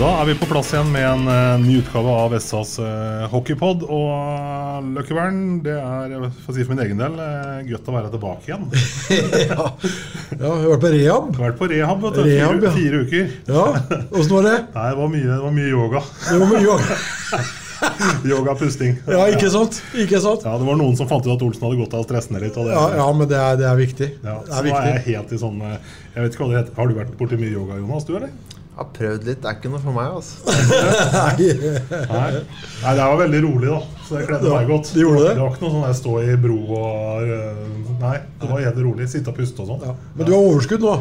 Da er vi på plass igjen med en uh, ny utgave av SAs uh, hockeypod. Og uh, Løkkebern, det er eh, for å si for min egen del uh, godt å være tilbake igjen. ja. ja, jeg har vært på rehab. Du har vært på rehab, vet du. Rehab, fire, ja. fire uker. Ja, Åssen var det? Nei, det var mye, det var mye yoga. Det var mye yoga. yoga, pusting. Ja, ikke sant? Ikke sant? Ja, Det var noen som fant ut at Olsen hadde gått av stress ned litt. Det, Ja, ja men det er, det er viktig. Ja, Det så viktig. er jeg helt i sånn eh, Jeg vet ikke hva det heter. Har du vært borti mye yoga, Jonas? Du, eller? Jeg har prøvd litt. Det er ikke noe for meg. altså. Nei. Nei, det var veldig rolig, da. Så det kledde meg godt. det gjorde det? Det var ikke noe sånn jeg stå i bro og øh, Nei, det var helt rolig. Sitte og puste og sånn. Ja. Men du har overskudd nå?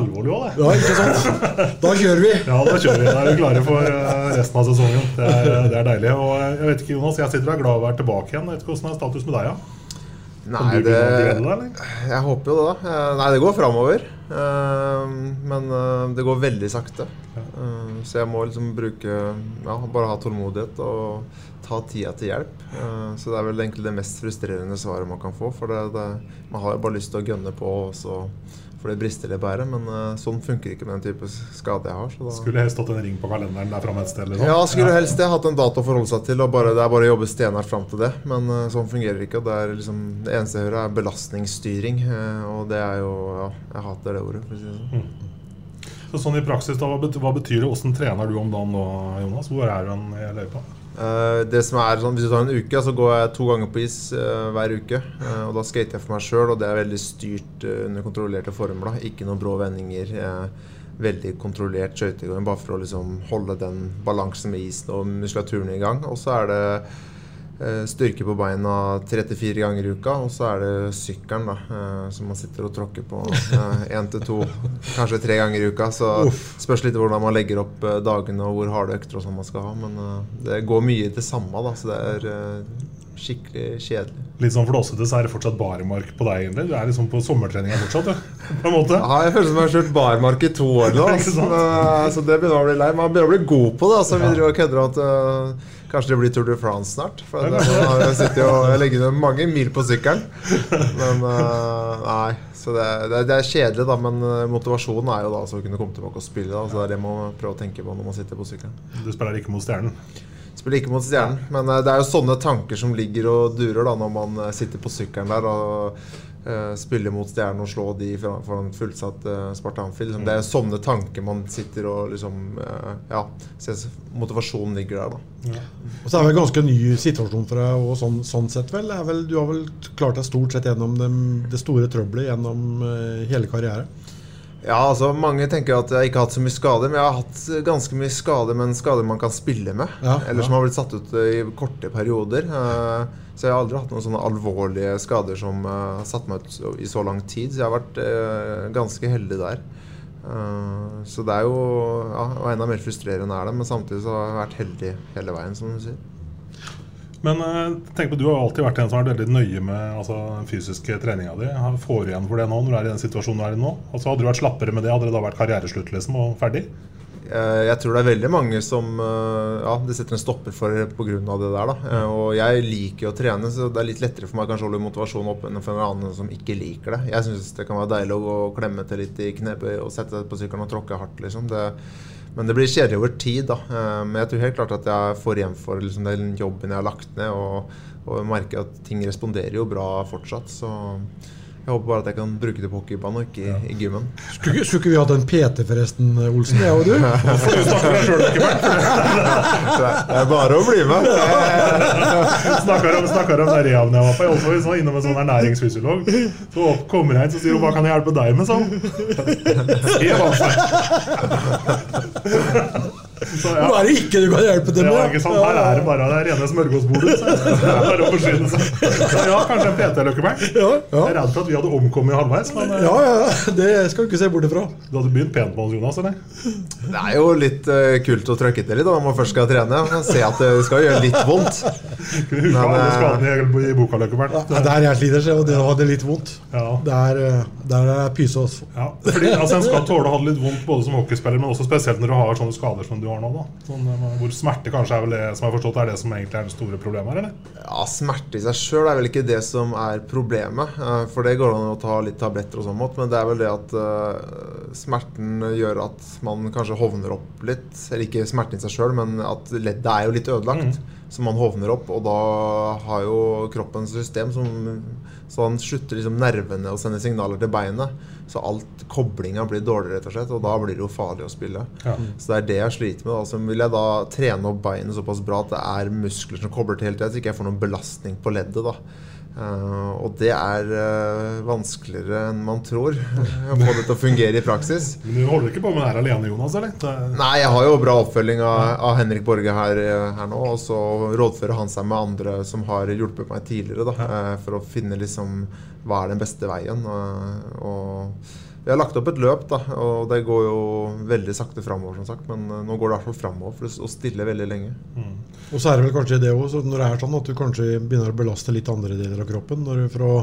Alvorlig òg, det. Ja, ikke sant? Da kjører vi. Ja, da kjører vi. Da er vi klare for øh, resten av sesongen. Det er, det er deilig. Og jeg vet ikke, Jonas, jeg sitter og er glad å være tilbake igjen. Jeg vet ikke Hvordan er status med deg, Ja? Nei, det, glede jeg håper jo det, da. Nei, det går framover. Eh, Men eh, det går veldig sakte. Eh, Så jeg må liksom bruke Ja, bare ha tålmodighet og ta tida til hjelp. Eh, Så det er vel egentlig det mest frustrerende svaret man kan få. For det, det, man har jo bare lyst til å gønne på, og så får det brister litt bare. Men uh, sånn funker ikke med den type skade jeg har. Så da Skulle helst hatt en ring på kalenderen der framme et sted. Liksom. Ja, skulle helst jeg hatt en dato å forholde seg til. Og bare, det er bare å jobbe stenhardt fram til det. Men uh, sånn fungerer det ikke. Og det, er liksom, det eneste jeg hører, er belastningsstyring. Uh, og det er jo Ja, jeg hater det ordet, for å si det sånn. Så sånn i praksis, da, hva betyr det? Hvordan trener du om dagen nå, Jonas? Hvor er du i løypa? Eh, det som er sånn, Hvis du tar en uke, så går jeg to ganger på is eh, hver uke. Eh, og Da skater jeg for meg sjøl, og det er veldig styrt under kontrollerte former. Ikke noen brå vendinger. veldig kontrollert skøytegang, bare for å liksom holde den balansen med isen og muskulaturen i gang. Og så er det styrke på beina 3-4 ganger i uka, og så er det sykkelen da, eh, som man sitter og tråkker på én til to, kanskje tre ganger i uka. Så spørs litt hvordan man legger opp eh, dagene og hvor harde økter og sånn man skal ha. Men eh, det går mye i det samme, da, så det er eh, skikkelig kjedelig. Litt sånn flåsete, så er det fortsatt baremark på deg, egentlig. Du er liksom på sommertreninga fortsatt, du. På en måte. Ja, jeg føler som jeg har kjørt barmark i to år nå. Altså. Så det begynner å bli lei. Man begynner å bli god på det. Altså. Vi driver og kødder at kanskje det blir Tour de France snart. For at, har jeg sitter jo jeg legger ned mange mil på sykkelen. Men øh, nei. Så det, det, det er kjedelig, da. Men øh, motivasjonen er jo da å kunne komme tilbake og spille. Da. Så det er det man må prøve å tenke på når man sitter på sykkelen. Du spiller ikke mot Stjernen. Spiller ikke mot Stjernen, men eh, det er jo sånne tanker som ligger og durer da når man eh, sitter på sykkelen der og eh, spiller mot stjernene og slå de foran fullsatt uh, Spartanfil. Liksom. Det er sånne tanker man sitter og liksom eh, Ja, motivasjonen ligger der, da. Og så er det en ganske ny situasjon for deg, og sånn, sånn sett vel. Er vel. Du har vel klart deg stort sett gjennom det, det store trøbbelet gjennom eh, hele karrieren. Ja, altså Mange tenker at jeg ikke har hatt så mye skader, men jeg har hatt ganske mye skader, men skader man kan spille med. Ja, eller ja. som har blitt satt ut eh, i korte perioder. Eh, Så jeg har aldri hatt noen sånne alvorlige skader som eh, har satt meg ut i så lang tid. Så jeg har vært ganske heldig der. Så det er jo ja, og enda mer frustrerende er det, men samtidig så har jeg vært heldig hele veien, som du sier. Men eh, tenk på, du har alltid vært en som har vært veldig nøye med altså, den fysiske treninga di. Får du igjen for det nå når du er i den situasjonen du er i nå? Altså, hadde du vært slappere med det, hadde det da vært karriereslutt liksom, og ferdig? Eh, Jeg tror det er veldig mange som eh, Ja, det setter en stopper for pga. det der. da Og jeg liker å trene, så det er litt lettere for meg kanskje å holde motivasjonen oppe enn for en annen som ikke liker det. Jeg syns det kan være deilig å klemme til litt i knebøy og sette seg på sykkelen og tråkke hardt, liksom. Det, men det blir kjedelig over tid, da. Eh, Men jeg tror helt klart at jeg får igjen for liksom, den jobben jeg har lagt ned, og, og jeg merker at ting responderer jo bra fortsatt. Så jeg håper bare at jeg kan bruke det på hockeybanen og ikke i, i gymmen. Skulle, ikke- skulle ikke vi hatt en PT forresten, Olsen? Jeg og du? Det er bare å bli med. Snakker om, snakker om der jeg var på. Jeg var innom en sånn ernæringsfysiolog. Så kommer jeg inn så sier hun 'hva kan jeg hjelpe deg med', sånn. Det var Så, ja. Hva er det ikke du kan hjelpe til med? Ja, ikke sant? Her er det bare det rene smørgåsbordet. Så det er bare å forsyne seg. Så ja, kanskje en PT, Løkkeberg. Ja, Jeg er redd for at vi hadde omkommet halvveis. Men ja, ja, det skal du ikke se bort ifra. du hadde begynt pent med oss, Jonas? eller? Det er jo litt uh, kult å trøkke til litt når man først skal trene. Se at det skal gjøre litt vondt. Kunne huske alle eh, skadene i- i boka, Løkkeberg. Ja, der jeg sliter, så det hadde litt vondt. Ja. Der, eh, der er pyse oss. Ja, fordi altså, En skal tåle å ha det litt vondt både som hockeyspiller, men også spesielt når du har sånne skader som du har nå. da sånn, eh, Hvor smerte kanskje er vel det som jeg har forstått er det som egentlig er det store problemet her, eller? Ja, Smerte i seg sjøl er vel ikke det som er problemet. eh, For det går an å ta litt tabletter og sånn mot, men det er vel det at uh, smerten gjør at man kanskje hovner opp litt. Eller ikke smerten i seg sjøl, men at leddet er jo litt ødelagt. Så man hovner opp, og da har jo kroppens system som Så han slutter liksom nervene å sende signaler til beinet. Så alt koblinga blir dårlig, rett og slett, og da blir det jo farlig å spille. Ja. Så det er det jeg sliter med. Da. Så vil jeg da trene opp beinet såpass bra at det er muskler som kobler til hele tida, så ikke jeg får noen belastning på leddet. da. Eh, og det er uh, vanskeligere enn man tror å få det til å fungere i praksis. Men du holder ikke på med det her alene, Jonas? eller? Det, Nei, jeg har jo bra oppfølging av, av Henrik Borge her, eh, her nå. Og så rådfører han seg med andre som har hjulpet meg tidligere, da, eh, for å finne liksom hva er den beste veien. Og vi har lagt opp et løp, da, og det går jo veldig sakte framover, som sagt. Men eh, nå går det i hvert fall framover, for å stille veldig lenge. Og så er det vel kanskje det også, når det er sånn at du kanskje begynner å belaste litt andre deler av kroppen. Når du, for, å,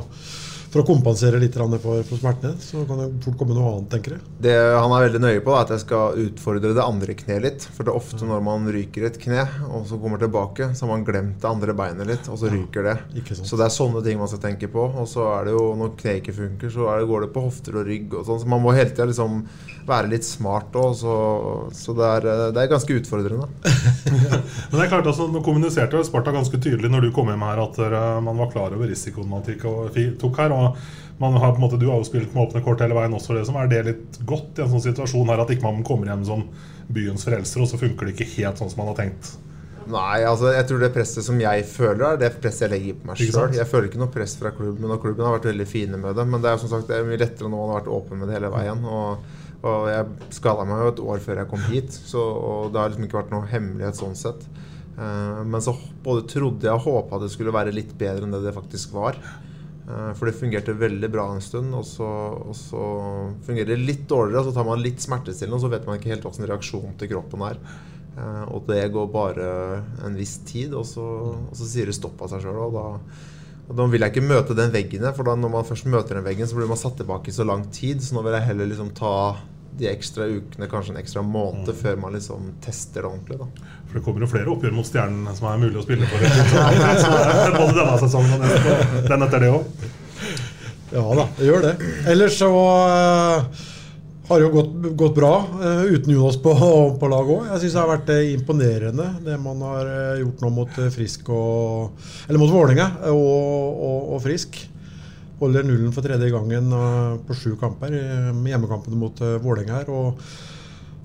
for å kompensere litt for, for smertene, så kan det fort komme noe annet, tenker jeg. Det han er veldig nøye på, er at jeg skal utfordre det andre kneet litt. For det er ofte når man ryker et kne, og så kommer tilbake, så har man glemt det andre beinet litt, og så ryker det. Så det er sånne ting man skal tenke på. Og så er det jo, når kneet ikke funker, så er det, går det på hofter og rygg og sånn. Så man må hele tida liksom være litt smart òg. Så, så det, er, det er ganske utfordrende. Men det er klart, altså, Nå kommuniserte Sparta ganske tydelig når du kom hjem her at man var klar over risikoen man tok her. og man har på en måte, Du har jo spilt med åpne kort hele veien også. Liksom. Er det litt godt i en sånn situasjon her at ikke man kommer hjem som byens frelser, og så funker det ikke helt sånn som man har tenkt? Nei, altså jeg tror det presset som jeg føler, er det presset jeg legger på meg sjøl. Jeg føler ikke noe press fra klubben, og klubben har vært veldig fine med det. Men det er jo som sagt det er mye lettere nå man har vært åpen med det hele veien. Og, og jeg skada meg jo et år før jeg kom hit, så og det har liksom ikke vært noe hemmelighet sånn sett. Uh, men så både trodde jeg og håpa det skulle være litt bedre enn det det faktisk var. Eh, For det fungerte veldig bra en stund, og så, og så fungerer det litt dårligere. Så tar man litt smertestillende, og så vet man ikke helt hvordan reaksjonen til kroppen er. Eh, Og det går bare en viss tid, og så, og så sier det stopp av seg sjøl. Og da, og da vil jeg ikke møte den veggen, for da når man først møter den veggen, så blir man satt tilbake i så lang tid. Så nå vil jeg heller liksom ta de ekstra ukene, kanskje en ekstra måned, før man liksom tester det ordentlig. da. For det kommer jo flere oppgjør mot Stjernen som er mulig å spille for. Både denne sesongen og neste, den etter det òg. Ja da, det gjør det. Ellers så eh, har det jo gått, gått bra uh, uten Jonas på, på laget òg. Jeg syns det har vært eh, imponerende det man har gjort nå mot Frisk og Eller mot Vålerenga og, og, og Frisk. Holder nullen for tredje gangen eh, på sju kamper eh, hjemmekampene mot uh, Vålerenga her. Og,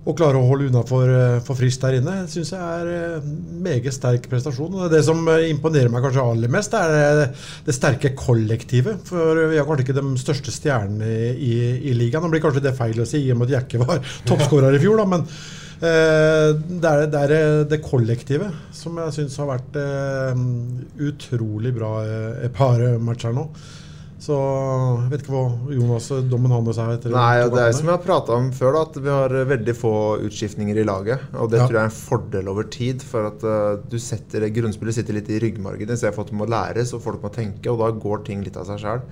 og klarer å holde unna for, eh, for frist der inne, syns jeg er eh, meget sterk prestasjon. Og det som eh, imponerer meg kanskje aller mest, er det, sterke kollektivet. For vi har kanskje ikke de største stjernene i, i, i ligaen. Nå blir kanskje det feil å si, i og med at Jekke var toppskårer i fjor, da, men eh, det er det, er det kollektivet som jeg syns har vært eh, utrolig bra eh, et par matcher nå. Så jeg vet ikke hva Jonas dommen hans er. etter Nei, det er som jeg har prata om før, da, at vi har eh, veldig få utskiftninger i laget. Og det Ja. tror jeg er en fordel over tid. For at uh, du setter, grunnspillet sitter litt i ryggmargen istedenfor at du må læres og folk må tenke. Og da går ting litt av seg sjøl.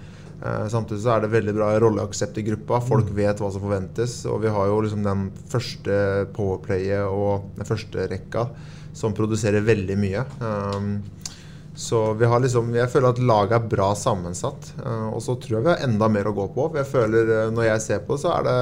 samtidig så er det veldig bra rolleaksept i gruppa. Folk vet hva som forventes. Og vi har jo liksom den første powerplayet og den første rekka som produserer veldig mye. Um, så vi har liksom, jeg føler at laget er bra sammensatt. eh, og så tror jeg vi har enda mer å gå på. Jeg føler, eh, Når jeg ser på det, så er det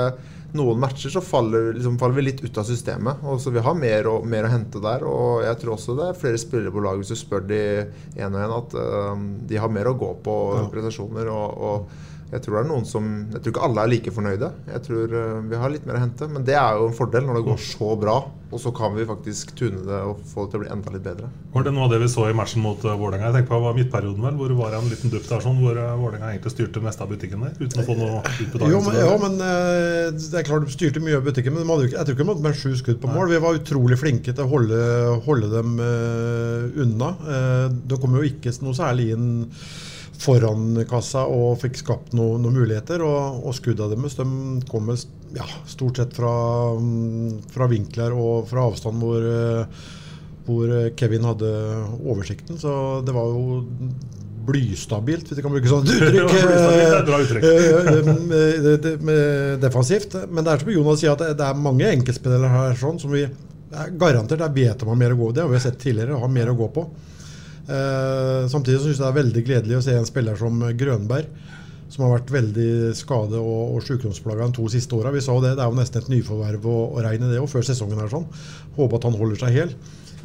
noen matcher så faller, liksom, faller vi litt ut av systemet. og så Vi har mer å, mer å hente der. Og jeg tror også det er flere spillere på laget, hvis du spør de én og én, at eh, de har mer å gå på Ja. prestasjoner. Og, og jeg tror det er noen som Jeg tror ikke alle er like fornøyde. Jeg tror eh, vi har litt mer å hente. Men det er jo en fordel når det går så bra. Og så kan vi faktisk tune det og få det til å bli enda litt bedre. Var det noe av det vi så i matchen mot uh, Vålerenga? Jeg tenker på var midtperioden vel, hvor det var en liten dupp der sånn, hvor uh, Vålerenga egentlig styrte meste av butikken der, uten å få noe utbetaling. Jo, men, ja, men eh, det er klart de styrte mye av butikken, men de hadde jeg tror ikke de hadde mer sju skudd på mål. Vi var utrolig flinke til å holde, holde dem eh, unna. Det de kom jo ikke noe særlig inn foran kassa og fikk skapt noen muligheter. Og, og skudda deres de kom ja, stort sett fra, mm, fra vinkler og fra avstand hvor eh, hvor Kevin hadde oversikten. Så det var jo blystabilt, hvis jeg kan bruke sånt uttrykk. Er. Eh, eh, defensivt. Men det er som Jonas sier, at det- er mange enkeltspillere her sånn, som vi er garantert der vet om har mer å gå Det har vi sett tidligere, har mer å gå på. Eh, samtidig syns jeg det er veldig gledelig å se en spiller som Grønberg, som har vært veldig skade- og, og sykdomsplaga de to siste åra. Vi sa jo det, det er jo nesten et nyforverv å, å regne det, og før sesongen er sånn. Håper at han holder seg hel.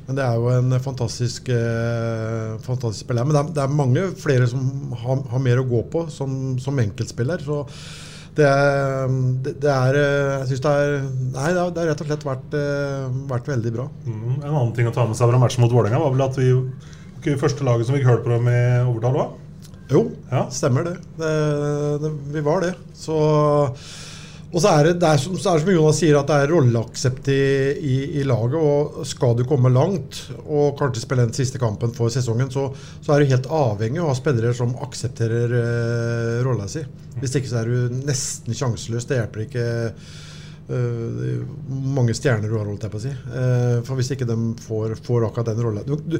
Men det er jo en fantastisk, eh, fantastisk spiller. Men det er, det er mange flere som har, har mer å gå på som, som enkeltspiller. Så det er, det, er eh, Jeg syns det er Nei, det har rett og slett vært, eh, vært veldig bra. Mm, en annen ting å ta med seg fra matchen mot Vålerenga var vel at vi ikke første laget som fikk hørt på dem i overtall òg? Jo, stemmer det. det, det vi var det. Så, og så er det, det er som, er som Jonas sier, at det er rolleaksept i, i, i laget. Og skal du komme langt og kanskje spille den siste kampen for sesongen, så, så er du helt avhengig av spillere som aksepterer eh, rolla si. Hvis ikke så er du nesten sjanseløs. Det hjelper ikke Uh, mange stjerner du har, holdt jeg på å si. Uh, for hvis ikke de får, får akkurat den rolla du, du, du,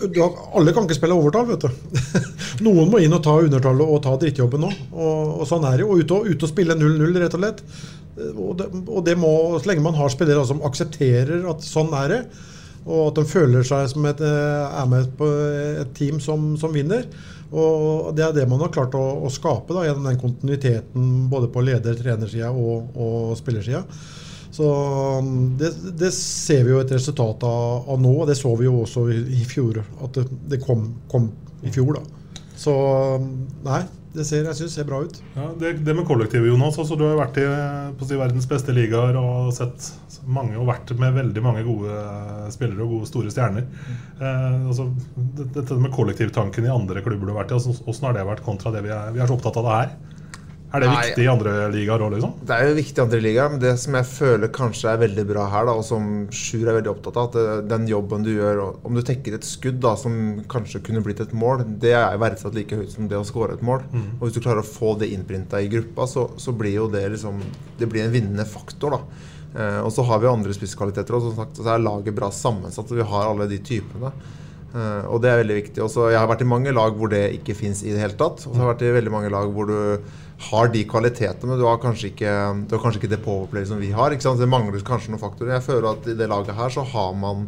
har- Alle kan ikke spille overtall, vet du. Noen må inn og ta undertallet og ta drittjobben òg. Og, og sånn er det jo. Ute og, ut og spille 0-0, rett og slett. Og det, og det må, så lenge man har spillere som aksepterer at sånn er det, og at de føler seg som et, eh, er med på et team som, som vinner. Og Det er det man har klart å, å skape da, gjennom den kontinuiteten både på leder-, trenersida og, og spillersida. Så um, det, det ser vi jo et resultat av, av nå, og det så vi jo også i, i fjor. At det, det kom, kom i fjor, da. Så um, nei, det ser, jeg synes ser bra ut. Ja, det, det med kollektivet, Jonas. Altså, du har jo vært i si, verdens beste ligaer og sett mange og vært med veldig mange gode spillere og gode store stjerner. Eh, altså, det- dette med kollektivtanken i andre klubber du har vært i, altså, hvordan har det vært kontra det vi er, vi er så opptatt av det her? Er det Nei. viktig i andre ligaer òg, liksom? Det er jo viktig i andre ligaer, men det som jeg føler kanskje er veldig bra her, da, og som Sjur er veldig opptatt av, at den jobben du gjør Om du tekker et skudd da, som kanskje kunne blitt et mål, det er verdsatt like høyt som det å skåre et mål. Mm. Og hvis du klarer å få det innprinta i gruppa, så, så blir jo det liksom Det blir en vinnende faktor, da. Eh, og så har vi andre spisskvaliteter, og som sagt, så er laget bra sammensatt, og vi har alle de typene. Uh, og det er veldig viktig. Også, jeg har vært i mange lag hvor det ikke fins i det hele tatt. Og så har jeg vært i veldig mange lag hvor du har de kvalitetene, men du har kanskje ikke, har kanskje ikke det powerplayet som vi har. Det mangler kanskje noen faktorer. Jeg føler at i det laget her så har man,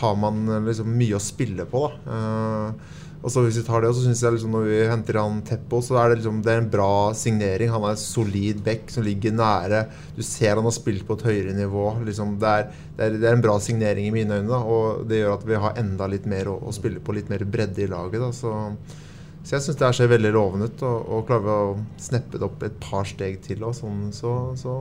har man liksom mye å spille på. Eh, og så hvis vi tar det, så synes jeg liksom når vi henter han Teppo, så er det liksom det er en bra signering. Han er en solid back som ligger nære. Du ser han har spilt på et høyere nivå. Liksom det, er, det, er, det er en bra signering i mine øyne. Da, og det gjør at vi har enda litt mer å, å spille på, litt mer bredde i laget. Da, så, så jeg syns det her ser veldig lovende ut. Og, og klarer vi å sneppe det opp et par steg til, og sånn, så, så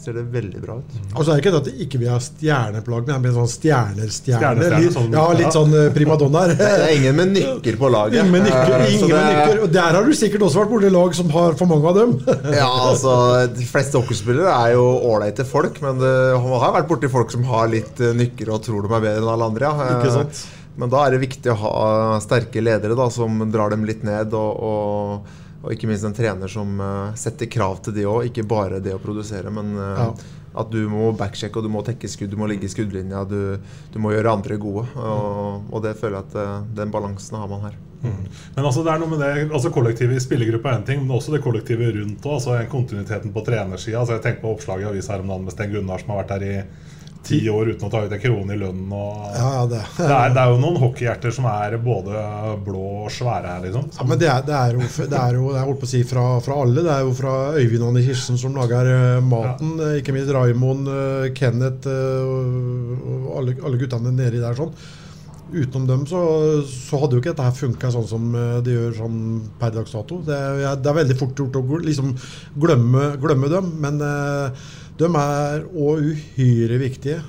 ser det veldig bra ut. Og så er det ikke det at ikke vi har stjerneplagg, på laget, men det er sånn stjerner, stjerner. Stjerner, Litt, sånn- ja, litt sånn eh, primadonnaer. Det er ingen med nykker på laget. Ingen med nykker. Eh, Ingen det- med nykker. Og der har du sikkert også vært borti lag som har for mange av dem. ja, altså De fleste hockeyspillere er jo ålreite folk, men det, man har vært borti folk som har litt eh, nykker og tror de er bedre enn alle andre. Ja. Ikke Eh, sant? Men da er det viktig å ha sterke ledere da, som drar dem litt ned og, og, og ikke minst en trener som eh, setter krav til det òg, ikke bare det å produsere, men eh, Ja. at du må backsjekke og du må tekke skudd, du må ligge i skuddlinja, du, du må gjøre andre gode. Og, og det føler jeg at eh, den balansen har man her. Men altså det er noe med det, altså kollektivet i spillergruppa er en ting, men også det kollektivet rundt også, altså kontinuiteten på trenersida. Altså jeg tenker på oppslaget i avisa her om dagen med Sten Gunnar som har vært her i ti år uten å ta ut en krone i lønnen. Ja, ja, det. det, er, det er jo noen hockeyhjerter som er både blå og svære her, liksom. Ja, men det er, det er jo, det er jo det er holdt på å si fra, fra alle. Det er jo fra Øyvind og Anne Kirsten som lager eh, maten. Ja. Ikke minst Raimond, eh, Kenneth eh, og, alle, alle guttene nedi der. sånn. Utenom dem så, så hadde jo ikke dette funka sånn som det gjør sånn per dags dato. Det det er veldig fort gjort å liksom glemme, glemme dem, men eh, de er òg uhyre viktige.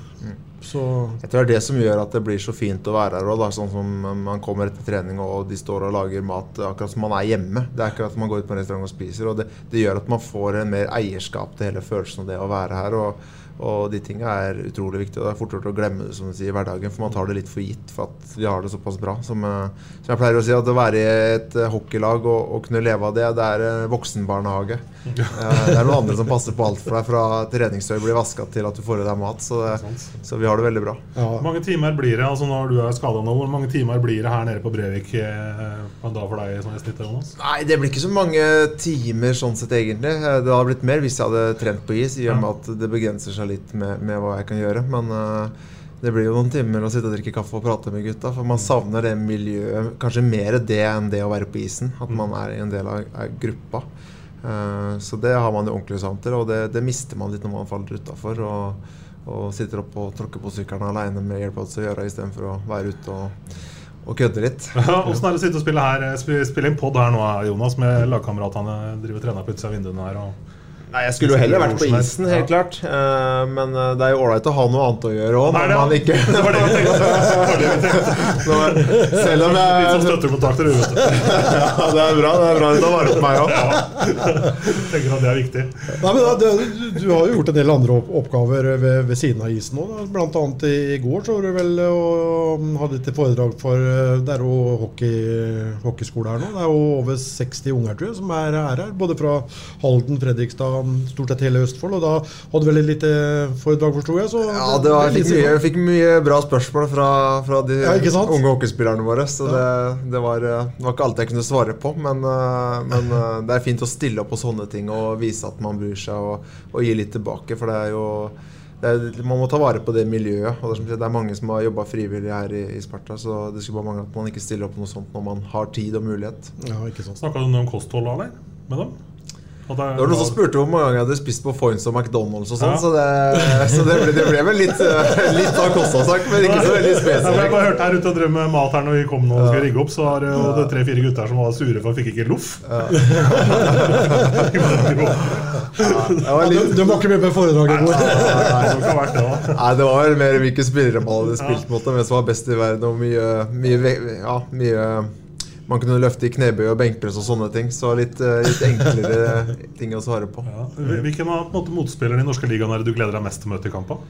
Så Jeg tror det er det som gjør at det blir så fint å være her. Og da, sånn som Man kommer etter trening og de står og lager mat akkurat som man er hjemme. Det er ikke at man går ut på en restaurant og spiser. Og det, det gjør at man får en mer eierskap til hele følelsen av det å være her. Og, og de tingene er utrolig viktige. og Det er fort gjort å glemme det som du sier, i hverdagen, for man tar det litt for gitt for at vi har det såpass bra. Som, eh, som jeg pleier å si, at å være i et eh, hockeylag og, og kunne leve av det, det er voksenbarnehage. Eh, Det er noen andre som passer på alt for deg, fra treningstøy blir vaska til at du får i deg mat. Så, det, så vi har det veldig bra. Hvor mange timer blir det altså når du er skada nå, hvor mange timer blir det her nede på Brevik på en dag for deg sånn i snitt? Jonas? Nei, det blir ikke så mange timer sånn sett, egentlig. Det hadde blitt mer hvis jeg hadde trent på is, i og med at det begrenser seg litt med, med hva jeg kan gjøre. Men uh, det blir jo noen timer å sitte og drikke kaffe og prate med gutta. For man savner det miljøet, kanskje mer det enn det å være på isen. At man er en del av, av gruppa. Uh, så det har man jo ordentlig savn til, og det, det mister man litt når man faller utafor. Og, sitter oppe og tråkker på sykkelen aleine med AirPods å gjøre istedenfor å være ute og, og kødde litt. Åssen er det å sitte og spille her eh, Spille inn pod her nå, Jonas, med lagkameratene driver og trener på utsida av vinduene her? Og Nei, Jeg skulle jo heller vært på isen, helt klart. Eh, men eh, det er jo ålreit å ha noe annet å gjøre òg. Ja? ikke Det var det vi tenkte. Nå, Selv om jeg Litt sånn støttekontakter, du vet du. Ja, det er bra. Det er bra du tar vare på meg òg. Tenker at det er viktig. Nei, men da, det, du, du har jo gjort en del andre oppgaver ved, ved siden av isen òg. Annet i, i går så var du vel og hadde et foredrag for eh, Det er jo hockey, hockeyskole her nå. Det er jo over 60 unger tror jeg, som er her, her. Både fra Halden, Fredrikstad, stort sett hele Østfold. Og da hadde du vel et lite foredrag, forsto jeg? Så Ja, det var, jeg, fikk mye, jeg fikk mye bra spørsmål fra, fra de Ja, unge hockeyspillerne våre. Så det, det, var, eh, det var ikke alt jeg kunne svare på. Men, eh, men det er fint å stille opp på sånne ting og vise at man bryr seg og, og gi litt tilbake. For det er jo det er, Man må ta vare på det miljøet. Og det, er, det er mange som har jobba frivillig her i, i Sparta, så det skulle bare mangle at man ikke stiller opp noe sånt når man har tid og mulighet. Ja, ikke sant. Snakka du noe om kosthold, eller? Med dem? Det Det var noen som spurte hvor mange ganger jeg hadde spist på Foynes og McDonald's og sånn, Ja. så, det, så det, ble, det ble vel litt, eh, litt av kostholdssak, men ikke så veldig Ja, Jeg bare hørte her ute og drev med mat her når vi kom nå og skulle rigge opp, så var det tre-fire gutter som var sure for at fikk ikke loff. Ja. ja, Du, litt, du må ikke med på foredraget i går? Nei, det var vel mer hvilke spillere man hadde spilt mot, hvem som var best i verden, og mye, mye, ja, mye man kunne løfte i knebøy og benkpress og sånne ting. Så litt, eh, litt enklere ting å svare på. Ja. Hvilken av på måte, motspillerne i norske ligaen er det du gleder deg mest til å møte i kampen?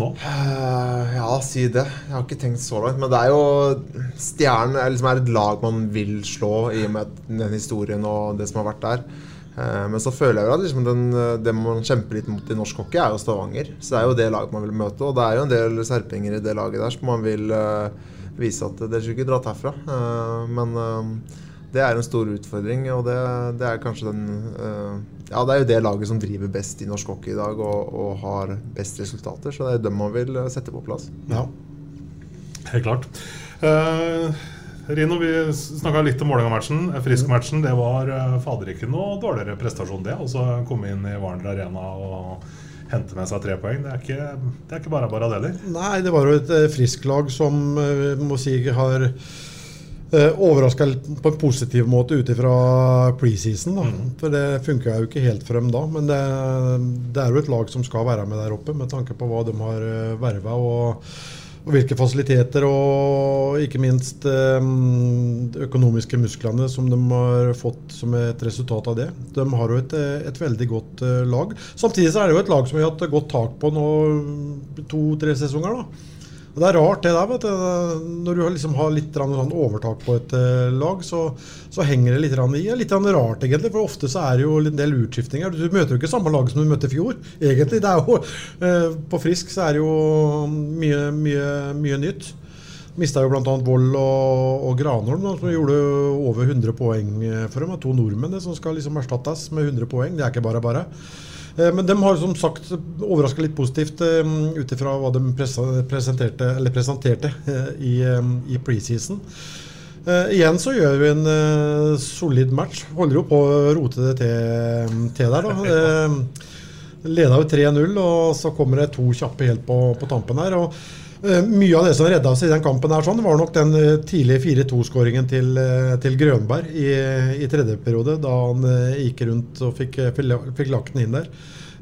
Nå? Eh, ja, si det. Jeg har ikke tenkt så langt. Men det er jo Stjernen er, liksom, er et lag man vil slå, i og med den historien og det som har vært der. Eh, men så føler jeg at liksom, den, det man kjemper litt mot i norsk hockey, er jo Stavanger. Så det er jo det laget man vil møte. Og det er jo en del serpinger i det laget der som man vil vise at dere skulle ikke dratt herfra. Eh, men eh, det er en stor utfordring, og det, det er kanskje den eh, Ja, det er jo det laget som driver best i norsk hockey i dag og, og har best resultater, så det er dem man vil sette på plass. Ja. Helt klart. Uh, Rino, vi snakka litt om Vålerenga-matchen. Frisk-matchen. Det var fader ikke noe dårligere prestasjon, det. Altså komme inn i Warner Arena og hente med seg tre poeng. Det er ikke, det er ikke bare bare det heller. Nei, det var jo et friskt lag som eh, må si har uh, overraska på en positiv måte ut ifra preseason. da. For det funka jo ikke helt for dem da. Men det, det er jo et lag som skal være med der oppe, med tanke på hva de har verva. Og, hvilke fasiliteter og ikke minst eh, de økonomiske musklene som de har fått som et resultat av det. De har jo et, eh, et veldig godt eh, lag. Samtidig så er det jo et lag som vi har hatt godt tak på nå to-tre sesonger. da. Og Det er rart det der, vet du. Når du liksom har litt sånn overtak på et eh, lag, så, så henger det litt i. Litt rart, egentlig, for ofte så er det jo en del utskiftninger. Du møter jo ikke samme lag som du møtte i fjor, egentlig. Det er jo, eh, på Frisk så er det jo mye, mye, mye nytt. Mista jo bl.a. Vold og, og Granholm, som gjorde over 100 poeng for dem. To nordmenn som skal liksom erstattes med 100 poeng. Det er ikke bare bare. Eh, Men de har som sagt overraska litt positivt eh, ut ifra hva de presenterte, eller presenterte eh, i, i preseason. Uh, igjen så gjør vi en uh, solid match. Holder jo på å rote det til, til der, da. Uh, Leda jo 3-0, og så kommer det to kjappe helt på, på tampen her. og Mye av det som redda oss i den kampen, her sånn, var nok den eh, tidlige 4-2-skåringen til, eh, til Grønberg i, i tredje periode, da han eh, gikk rundt og fikk, eh, fikk, lagt den inn der.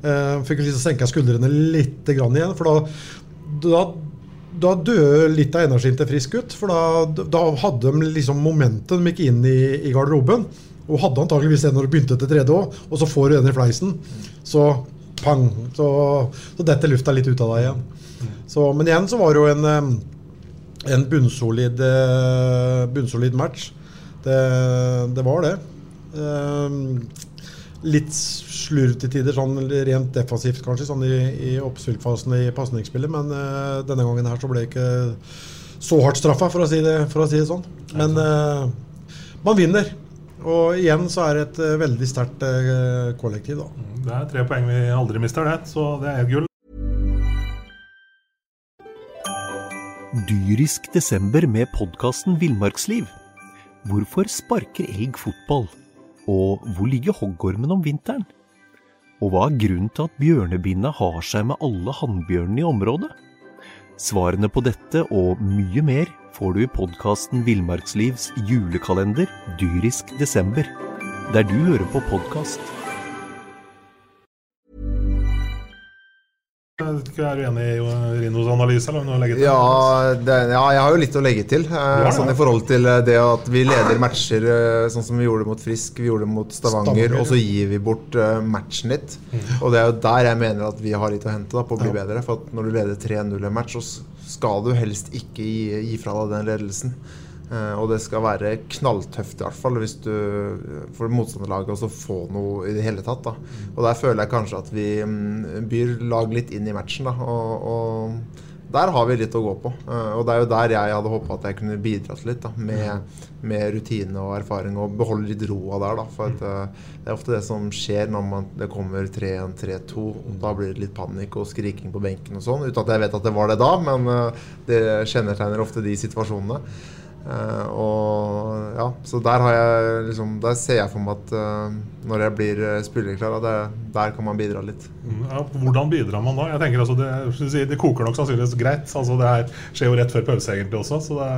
Eh, fikk liksom senka skuldrene litt igjen, for da, da da døde litt av energien til Frisk ut. For da, da hadde de liksom momentet, De gikk inn i, i garderoben. Og hadde antakeligvis det når de begynte til tredje òg. Og så får du den i fleisen. Så pang. Så, så detter lufta litt ut av deg igjen. Så, men igjen så var det jo en, en bunnsolid, eh, bunnsolid match. Det, det var det. Litt slurv til tider, sånn rent defensivt kanskje, sånn i, i oppspillfasen i pasningsspillet. Men uh, denne gangen her så ble det ikke så hardt straffa, for si for å si det sånn. Men uh, man vinner. Og igjen så er det et eh, veldig sterkt eh, kollektiv, da. Det er tre poeng vi aldri mister, det. Så det er gull. Dyrisk desember med podkasten Villmarksliv. Hvorfor sparker elg fotball? Og hvor ligger hoggormen om vinteren? Og hva er grunnen til at bjørnebinna har seg med alle hannbjørnene i området? Svarene på dette og mye mer får du i podkasten Villmarkslivs julekalender Dyrisk desember, der du hører på podkast. Jeg Er du enig i Rinos analyse? eller noe å legge til? Ja, det, ja, jeg har jo litt å legge til. Ja, sånn ja. I forhold til eh, det at vi leder matcher eh, sånn som vi gjorde mot Frisk, vi gjorde det mot Stavanger, Stavanger, og så gir vi bort eh, matchen litt. Og det er jo der jeg mener at vi har litt å hente da, på å bli bedre. For at når du leder 3-0 i en match, så skal du helst ikke gi, gi fra deg den ledelsen. Uh, og det skal være knalltøft, i hvert fall, hvis du for motstanderlaget også få noe i det hele tatt. da. Og der føler jeg kanskje at vi um, byr lag litt inn i matchen. da, og, og der har vi litt å gå på. Eh, og det er jo der jeg hadde håpa at jeg kunne bidratt litt. da, Med, med rutine og erfaring, og beholde litt roa der. da, For at, eh, det er ofte det som skjer når man, det kommer 3-1, 3-2. Da blir det litt panikk og skriking på benken og sånn. Uten at jeg vet at det var det da, men eh, det kjennetegner ofte de situasjonene. Eh, og ja, Så der har jeg liksom Der ser jeg for meg at eh, når jeg blir uh, spillerklar, det, der kan man bidra litt. Mm, Ja, hvordan bidrar man da? Jeg tenker altså det, det koker nok sannsynligvis greit. Altså Det her skjer jo rett før pause egentlig også. Så det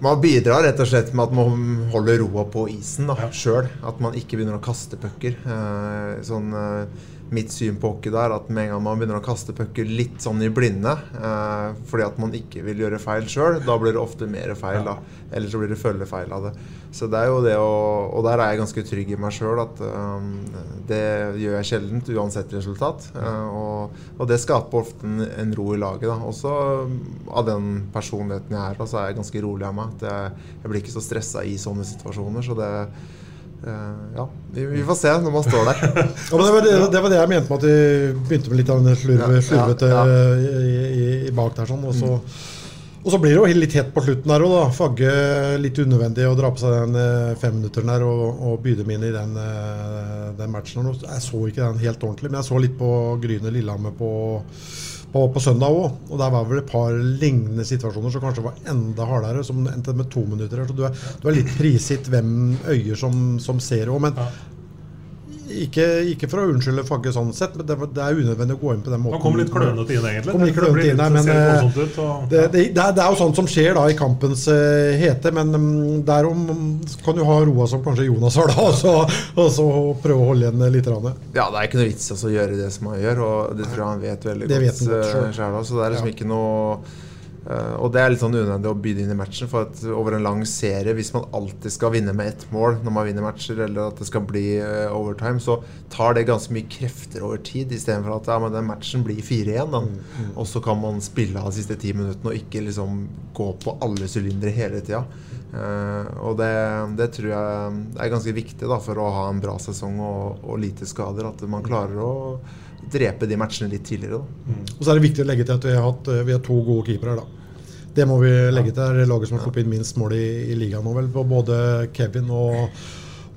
Man bidrar rett og slett med at man holder roa på isen da, sjøl. At man ikke begynner å kaste pucker. Eh, sånn, eh, mitt syn på hockey der at med en gang man begynner å kaste pucker litt sånn i blinde, eh, fordi at man ikke vil gjøre feil sjøl, da blir det ofte mer feil. da. Eller så blir det følgefeil av det. Så det er jo det å Og der er jeg ganske trygg i meg sjøl at eh, det gjør jeg sjeldent uansett resultat. Eh, og, og det skaper ofte en, en ro i laget. da. Også av den personligheten jeg er, så er jeg ganske rolig av meg. At jeg, jeg blir ikke så stressa i sånne situasjoner. Så det eh, Ja, vi, vi får se når man står der. Ja, men det, var det, det var det jeg mente med at vi begynte med litt av den slurve, slurvete ja. i, i, i bak der. sånn, og så, og så blir det jo litt hett på slutten der òg. Fagge litt unødvendig å dra på seg den eh, femminutteren der og, og by dem inn i den, eh, den matchen. Jeg så ikke den helt ordentlig, men jeg så litt på Gryne Lillehammer på, på, på søndag òg. Og der var vel et par lignende situasjoner som kanskje var enda hardere, som endte med to minutter. Så du er, du er litt prisgitt hvem øyer som, som ser òg. Men ikke, ikke for å unnskylde Fagge sånn sett, men det, det er unødvendig å gå inn på den måten. Han kom litt klønete inn, egentlig. Kom litt klønete inn men det ser eh, voldsomt ut, og- det, det, det, er, det er jo sånt som skjer da i kampens uh, hete, men um, derom kan du ha roa som kanskje Jonas har, da, og så, og så prøve å holde igjen litt. Rann. Ja, det er ikke noe vits altså, å gjøre det som han gjør, og det tror jeg han vet veldig Det godt. vet han godt eh, selv. selv, Så det er liksom Ja. ikke noe og det er litt sånn unødvendig å begynne inn i matchen. For at over en lang serie, hvis man alltid skal vinne med ett mål når man vinner matcher, eller at det skal bli eh, overtime, så tar det ganske mye krefter over tid. Istedenfor at ja, men den matchen blir 4-1. mm. Og så kan man spille av de siste ti minuttene og ikke liksom gå på alle sylindere hele tida. Eh, og det, det tror jeg er ganske viktig da, for å ha en bra sesong og, og lite skader. At man klarer å drepe de matchene litt tidligere. Da. Og så er det viktig å legge til at vi har, hatt, vi har to gode keepere. da. Det må vi legge til. Det er laget som har sluppet inn minst mål i, i ligaen nå, vel. Både Kevin og,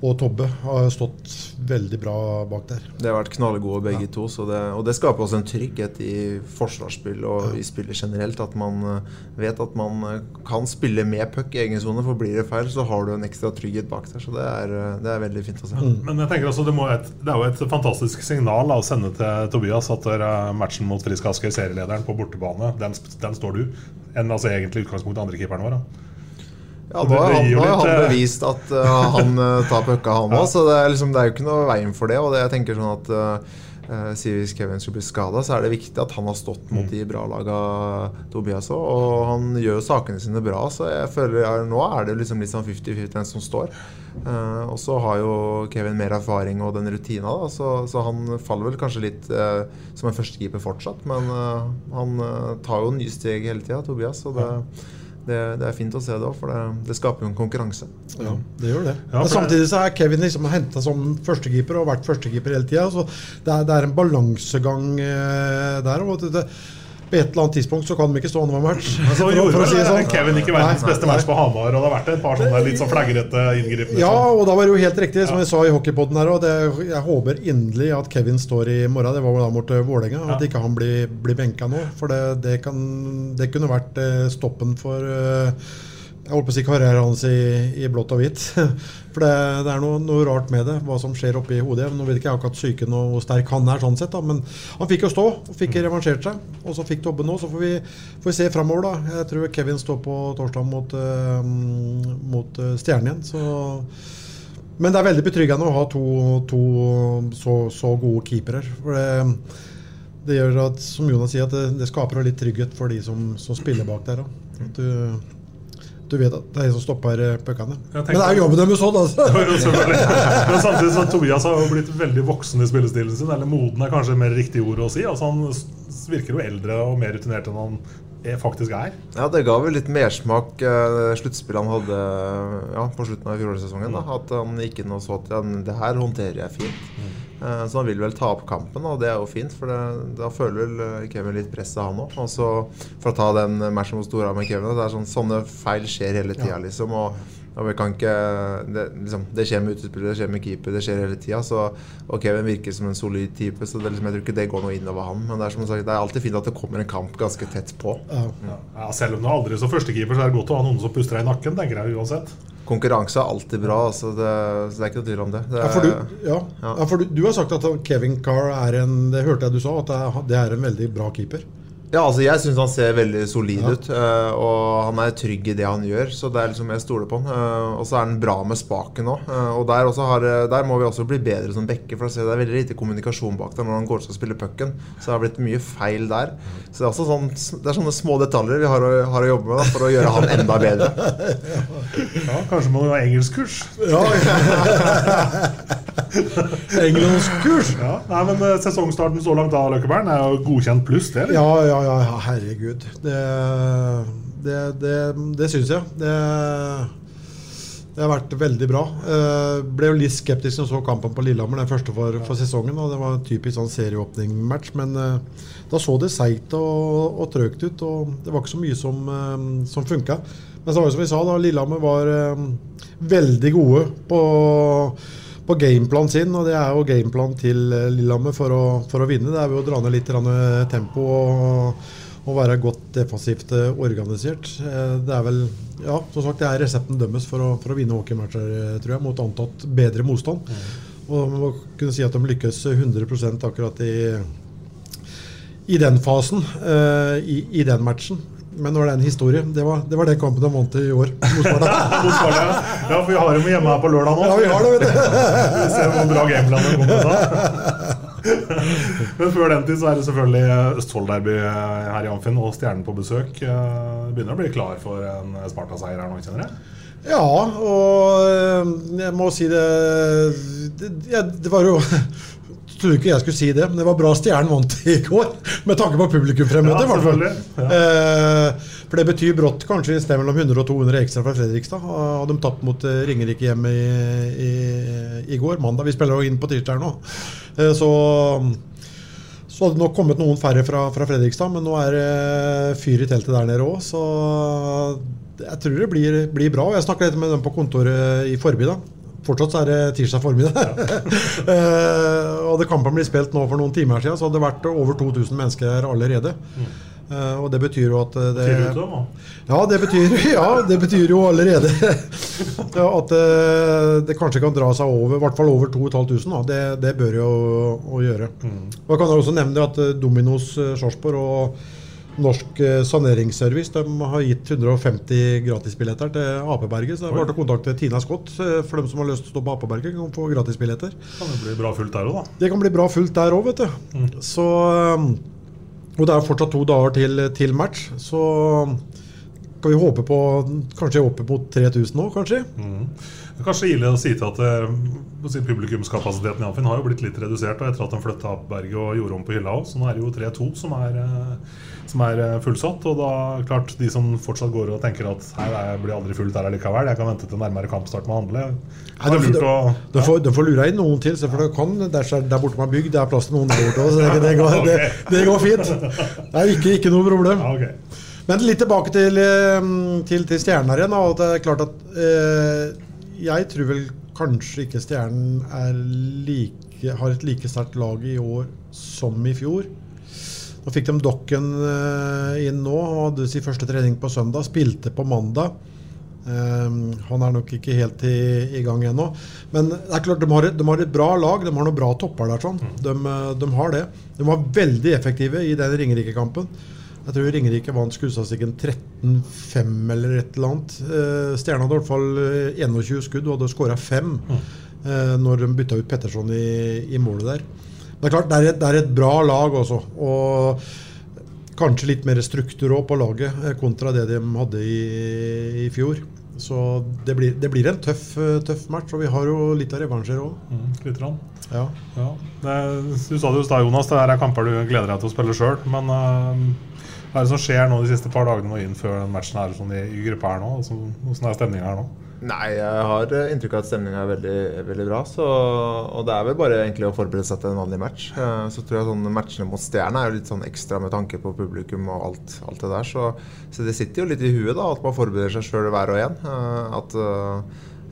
og Tobbe har stått veldig bra bak der. Det har vært knallgode begge to. Så det, og det skaper også en trygghet i forsvarsspill og i spillet generelt. At man eh, vet at man eh, kan spille med puck i egen sone, for blir det feil, så har du en ekstra trygghet bak der. Så det er, eh, det er veldig fint å se. Men jeg tenker også det, må et, det er jo et fantastisk signal da, å sende til Tobias at matchen mot Frisk Asker, serielederen på bortebane, den, den står du. Enn altså egentlig utgangspunktet andre keeperen vår. da. Ja, nå har han, han eh, bevist at uh, han uh, tar pucka, han òg. Så det er, liksom, det er jo ikke noe veien for det. Og det, jeg tenker sånn at uh, sier Hvis Kevin skulle bli skada, så er det viktig at han har stått mot Mm. de bra laga Tobias òg. Og han gjør jo sakene sine bra, så jeg føler ja, nå er det liksom litt sånn 50-50 hvem som står. Eh, og så har jo Kevin mer erfaring og den rutina, da, så, så han faller vel kanskje litt eh, som en førstekeeper fortsatt. Men uh, han uh, tar jo nye steg hele tida, Tobias. og det, det, det er fint å se det òg, for det, det skaper jo en konkurranse. Ja, det gjør det. Ja, Men samtidig så er Kevin liksom henta som førstekeeper og vært førstekeeper hele tida. Så det er, det er en balansegang eh, der. Og det, det, på et eller annet tidspunkt så kan de ikke stå annenhver match. Så for gjorde for å si sånn. Kevin ikke verdens beste match på Hamar, og det har vært et par sånne litt sånn flagrete inngripende. Ja, sånn. og da var det jo helt riktig, som jeg sa i hockeypoden her. òg, jeg håper inderlig at Kevin står i morgen. Det var vel da mot eh, Vålerenga. At ikke han blir, blir benka nå. For det, det, kan, det kunne vært eh, stoppen for eh, jeg holdt på å si karrieren hans i, i blått og hvitt. For det, det er noe, noe rart med det, hva som skjer oppi hodet. Nå vet ikke jeg akkurat psyken og hvor sterk han er, sånn sett, da, men han fikk jo stå og fikk revansjert seg. Og så fikk Tobbe nå, så får vi, får vi se framover, da. Jeg tror Kevin står på torsdag mot, uh, mot uh, Stjernen igjen. Så men det er veldig betryggende å ha to, to så, så gode keepere. For det, det gjør at, som Jonas sier, at det, det skaper litt trygghet for de som, som spiller bak der Da. At du, du vet at det er en som stopper eh, puckene. Jeg Men det er jo jobben deres òg, altså. Men samtidig så Tobias har jo blitt veldig voksen i spillestilen sin. Eller moden er kanskje mer riktig ord å si. Altså Han virker jo eldre og mer rutinert enn han faktisk er. Ja, det ga vel litt mersmak, uh, sluttspillet han hadde ja, på slutten av fjorårssesongen. At han gikk inn og så at ja, det her håndterer jeg fint. Mm. så han vil vel ta opp kampen, og det er jo fint. For det, da føler vel eh, Kevin litt press av han òg. Og så for å ta den matchen mot Storhamar med Kevin det er sånn, Sånne feil skjer hele tida, liksom. Og, og vi kan ikke det, liksom, det skjer med utespillere, det skjer med keeper, det skjer hele tida. Og Kevin virker som en solid type, så det, liksom, jeg tror ikke det går noe innover han. Men det er som sagt, det er alltid fint at det kommer en kamp ganske tett på. Ja, selv om du aldri er som så førstekeeper, så er det godt å ha noen som puster deg i nakken. tenker jeg uansett Konkurranse er alltid bra, altså det, så det er ikke noe tvil om det. det Ja, for, du, ja. Ja, for du, du har sagt at Kevin Carr er en Det hørte jeg du sa, at det er, det er en veldig bra keeper. Ja, altså jeg syns han ser veldig solid ut. eh, og han er trygg i det han gjør, så det er liksom jeg stoler på han. Eh, og så er han bra med spaken òg. og der, også har, eh, der må vi også bli bedre som bekker, for å se, det er veldig lite kommunikasjon bak der når han går til å spille pucken. Så det har blitt mye feil der. Så det er også sånn, det er sånne små detaljer vi har å, har å jobbe med da, for å gjøre han enda bedre. Ja, Kanskje må du ha engelskkurs? Ja, engelskkurs! Ja, nei, men eh, Sesongstarten så langt da, Løkkeberg, er jo godkjent pluss, det? eller? Ja, ja, ja, ja, herregud. Det, det, det, det syns jeg. Det, det har vært veldig bra. Eh, ble jo litt skeptisk når jeg så kampen på Lillehammer, den første for, for sesongen. Og det var en typisk sånn serieåpning-match, men eh, da så det seigt og, og trøgt ut. Og det var ikke så mye som, eh, som funka. Men så var det som vi sa, da, Lillehammer var eh, veldig gode på på gameplan sin, og det er jo gameplan til eh, Lillehammer for å, for å vinne. Det er jo å dra ned litt eh, tempo og, og være godt defensivt eh, organisert. Det er vel ja, som sagt, det er resepten dømmes for å, for å vinne hockeymatcher, tror jeg, mot antatt bedre motstand. Og man må kunne si at de lykkes 100% akkurat i, i den fasen, i, i den matchen. Men nå er det en historie. Det var, det var det kampen de vant i år. mot Sparta. Ja. for vi har dem hjemme her på lørdag nå. Ja, vi har det, vet du. Vi ser hvor bra gameplanen kommer til. Men før den tid så er det selvfølgelig Østfold-derby her i Amfinn og Stjernen på besøk. Eh, Begynner å bli klar for en Sparta-seier her nå, kjenner jeg? Ja, og eh, jeg må si det Det, det var jo trodde ikke jeg skulle si det, men det var bra Stjernen vant i går. Med tanke på publikumfremmøte. Ja, i hvert fall. Eh, for det betyr brått kanskje et sted mellom 100 og 200 ekstra fra Fredrikstad. Hadde de tapt mot eh, Ringerike hjemme i, i, i går, mandag. Vi spiller jo inn på tirsdag nå. Eh, så så hadde det nok kommet noen færre fra, fra Fredrikstad, men nå er det fyr i teltet der nede òg. Så jeg tror det blir, blir bra. Og jeg snakka litt med dem på kontoret i forbi da. Fortsatt så er det tirsdag formiddag. uh, og det kampen blitt spilt nå for noen timer siden, så hadde det vært over 2000 mennesker her allerede. Eh, og det betyr jo at eh, det ja det, betyr, ja, det betyr jo allerede at uh, det kanskje kan dra seg over, i hvert fall over 2500. Det, det bør jo å gjøre. Og jeg kan også nevne at eh, Dominos eh, Sarpsborg og Norsk eh, Saneringsservice de har gitt 150 gratisbilletter til Apeberget. Så det er bare å kontakte Tina Scott eh, for dem som har lyst til å stå på Apeberget. kan få gratisbilletter. Kan det bli bra fullt der òg, da. Det kan bli bra fullt der òg, vet du. Så, um, og det er fortsatt to dager til, til match. Så kan vi håpe på kanskje oppe mot 3000 nå, kanskje. Det er kanskje ille å si til at eh, si publikumskapasiteten i Amfin har jo blitt litt redusert og etter at de flytta Apeberget og gjorde om på hylla òg. Så nå er det jo 3-2 som eh, som er eh, fullsatt. Og da klart de som fortsatt går og tenker at her jeg blir aldri fullt her likevel, jeg kan vente til nærmere kampstart med å handle. Nei, Det de, de, de, får, de får lure inn noen til, for det kan, der, er- der borte man bygd, det er plass til noen der borte så det, det, går, det, det går fint. Det er ikke, ikke noe problem. Ja, okay. Men litt tilbake til, eh, til, til Stjernen igjen. og det er klart at eh, Jeg tror vel kanskje ikke Stjernen er like, har et like sterkt lag i år som i fjor. Nå fikk de Dokken eh, inn nå. Hadde sin første trening på søndag. Spilte på mandag. Um, han er nok ikke helt i, i gang ennå. Men det er klart de har, et, de har et bra lag. De har noen bra topper der. sånn. De, eh, de har det. De var veldig effektive i den Ringerike-kampen. Jeg tror Ringerike vant skuddstatistikken 13-5 eller et eller annet. Eh, Stjerna hadde i hvert fall eh, 21 skudd og hadde skåra fem eh, når de bytta ut Petterson i, i målet der. Det er klart, det er et, det er et bra lag også. Og kanskje litt mer struktur på laget eh, kontra det de hadde i, i fjor. Så det blir, det blir en tøff, eh, tøff match, og vi har jo litt av revansjer òg. Mm, litt rann. Ja. Ja. Det, du sa det jo i stad, Jonas, det her er kamper du gleder deg til å spille sjøl. Men eh, hva er det som skjer nå de siste par dagene og inn før matchen her sånn i, i gruppa her nå? Åssen Hvordan er stemninga her nå? Nei, jeg har eh, inntrykk av at stemninga er veldig, veldig bra. Så, og det er vel bare egentlig å forberede seg til en vanlig match. Eh, Så tror jeg sånn matchene mot Stjerna er jo litt sånn ekstra med tanke på publikum og alt, alt det der. Så, så det sitter jo litt i huet da, at man forbereder seg sjøl hver og en. Eh, At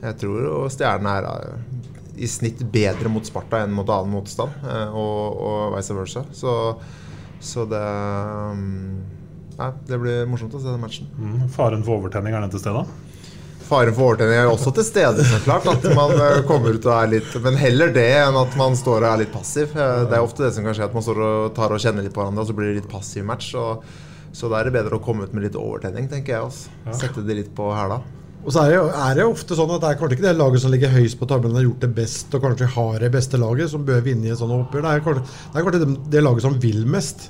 jeg tror jo Stjerna er i snitt bedre mot Sparta enn mot annen motstand, og, og vice versa. Så, så det Nei, det blir morsomt å se den matchen. Mm, faren for overtenning, er den til stede? Faren for overtenning er også til stede, så klart. At man eh, kommer ut og er litt Men heller det enn at man står og er litt passiv. Eh, Det er ofte det som kan skje, at man står og tar og kjenner litt på hverandre, og så blir det litt passiv match. Og, så da er det bedre å komme ut med litt overtenning, tenker jeg også. Sette det litt på hæla. Og så er det, jo- er det jo ofte sånn at det er kanskje ikke det laget som ligger høyest på tabellen, har gjort det best og kanskje har det beste laget, som bør vinne i et sånt oppgjør. Det er kanskje det, er kanskje det, det laget som vil mest.